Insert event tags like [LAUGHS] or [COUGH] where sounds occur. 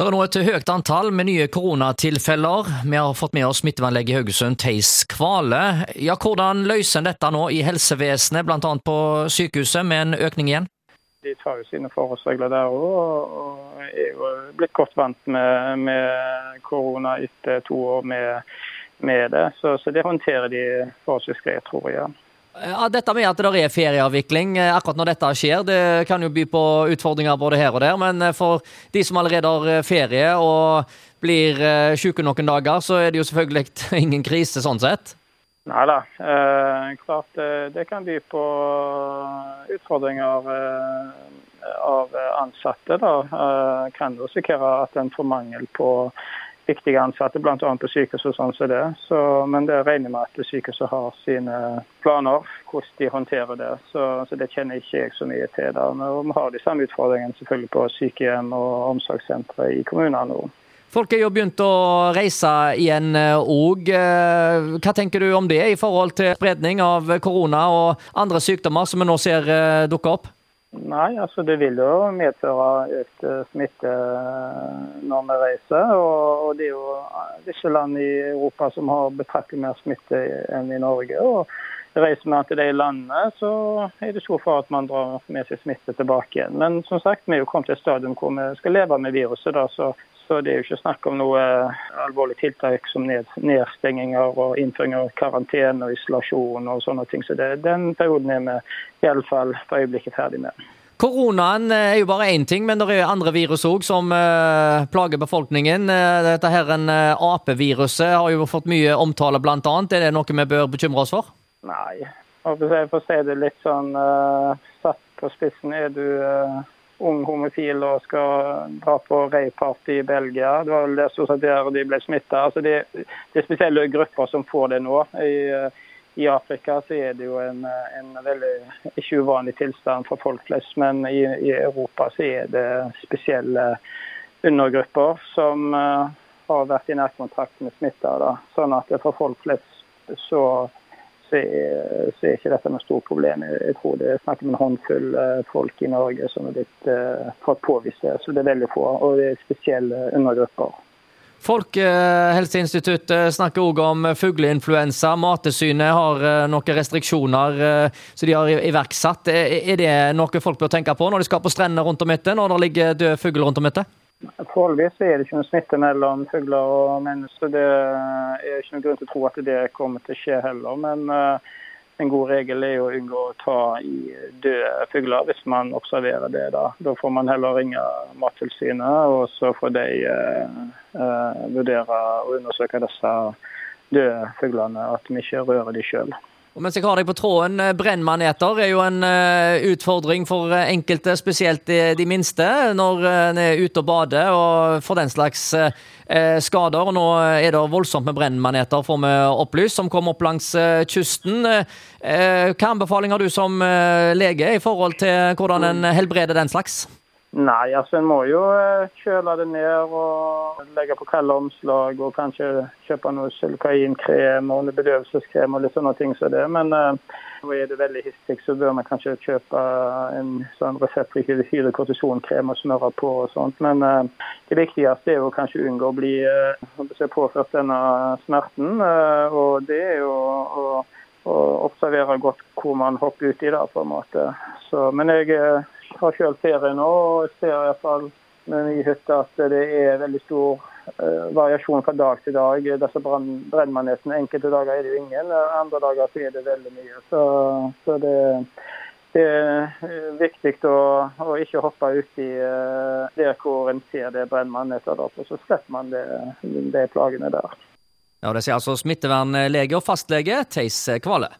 Det er nå et høyt antall med nye koronatilfeller. Vi har fått med oss smittevernlege i Haugesund, Theis Kvale. Ja, hvordan løser en dette nå i helsevesenet, bl.a. på sykehuset, med en økning igjen? De tar jo sine forholdsregler der òg, og er jo blitt godt vant med, med korona etter to år med, med det. Så, så, det håndterer de forholdsvis greit, tror jeg. Ja, dette med at det er ferieavvikling eh, akkurat når dette skjer, det kan jo by på utfordringer både her og der. Men eh, for de som allerede har eh, ferie og blir syke noen dager, så er det jo selvfølgelig [LAUGHS] ingen krise sånn sett? Nei da. Eh, klart det kan by på utfordringer av ansatte. da. Eh, kan risikere at en får mangel på viktige ansatte, bl.a. på sykehus og sånn som det. Så, men det regner med at sykehuset har sine planer, hvordan de håndterer det. Så, så det kjenner ikke jeg så mye til. Der. Men vi har de samme utfordringene selvfølgelig på sykehjem og omsorgssentre i kommunene nå. Folk er jo begynt å reise igjen òg. Eh, Hva tenker du om det i forhold til spredning av korona og andre sykdommer som vi nå ser eh, dukke opp? Nei, altså det vil jo medføre økt eh, smitte eh, når vi reiser. Og, det er jo visse land i Europa som har betraktelig mer smitte enn i Norge. og Reiser man til de landene, så er det stor for at man drar med seg smitte tilbake igjen. Men som sagt, vi er jo kommet til et stadium hvor vi skal leve med viruset. da, så så det er jo ikke snakk om noe alvorlig tiltak som nedstenginger og innføring av karantene og isolasjon og sånne ting. Så det, den perioden er vi iallfall for øyeblikket ferdig med. Koronaen er jo bare én ting, men det er andre virus òg som uh, plager befolkningen. Dette her en apeviruset har jo fått mye omtale, annet. Er det noe vi bør bekymre oss for? Nei. For å si det litt sånn satt på spissen, er du ung homofil og skal dra på rave-party i Belgia. Det var vel det som der de ble smitta. Altså det, det, er spesielle grupper som får det nå. I, i Afrika så er det jo en, en, veldig ikke uvanlig tilstand for folk flest, men i, i Europa så er det spesielle undergrupper som uh, har vært i nærkontakt med smitta. Sånn at for folk flest så så er, så er, ikke dette noe stort problem. Jeg tror det er snakk om en håndfull eh, folk i Norge som har blitt uh, fått påvist det. Så det er veldig få, og det er spesielle undergrupper. Folkehelseinstituttet snakker òg om fugleinfluensa. Mattilsynet har eh, noen restriksjoner som de har iverksatt. Er det noe folk bør tenke på når de skal på strendene rundt om etter, når det ligger død fugl rundt om etter? Foreløpig er det ikke noe smitte mellom fugler og mennesker. Det er ikke noen grunn til å tro at det kommer til å skje heller. Men uh, en god regel er å unngå å ta i døde fugler hvis man observerer det. Da, da får man heller ringe Mattilsynet, og så får de uh, uh, vurdere og undersøke disse døde fuglene, at vi ikke rører dem sjøl. Og mens jeg har deg på tråden, eh, Brennmaneter er jo en uh, utfordring for eh, enkelte, spesielt de, de minste, når en er ute og bader og får den slags skader. Og nå er det voldsomt med brennmaneter, får vi opplyst, som kommer opp langs kysten. hva anbefaling har du som lege i forhold til hvordan en helbreder den slags? Nei, altså en må jo eh, kjøle det ned og legge på kalde omslag og kanskje kjøpe noe sylkainkrem og bedøvelseskrem og litt sånne ting som det. Men uh, er det veldig hissig, så bør man kanskje kjøpe en sånn reseptfri hydrokortisonkrem og smøre på og sånt. Men uh, det viktigste er jo kanskje å unngå å bli uh, påført denne smerten. Uh, og det er jo å observere godt hvor man hopper uti det, på en måte. Så, men jeg har sjøl ferie nå og ser i hvert fall med mye hytte at det er veldig stor uh, variasjon fra dag til dag. Disse brennmanetene. Enkelte dager er det jo ingen, andre dager så er det veldig mye. Så, så det, det, er viktig å, å ikke hoppe uti uh, der hvor en ser det brennmaneter, for så slipper man det, de plagene der. Ja, Det sier altså smittevernlege og fastlege Theis Kvale.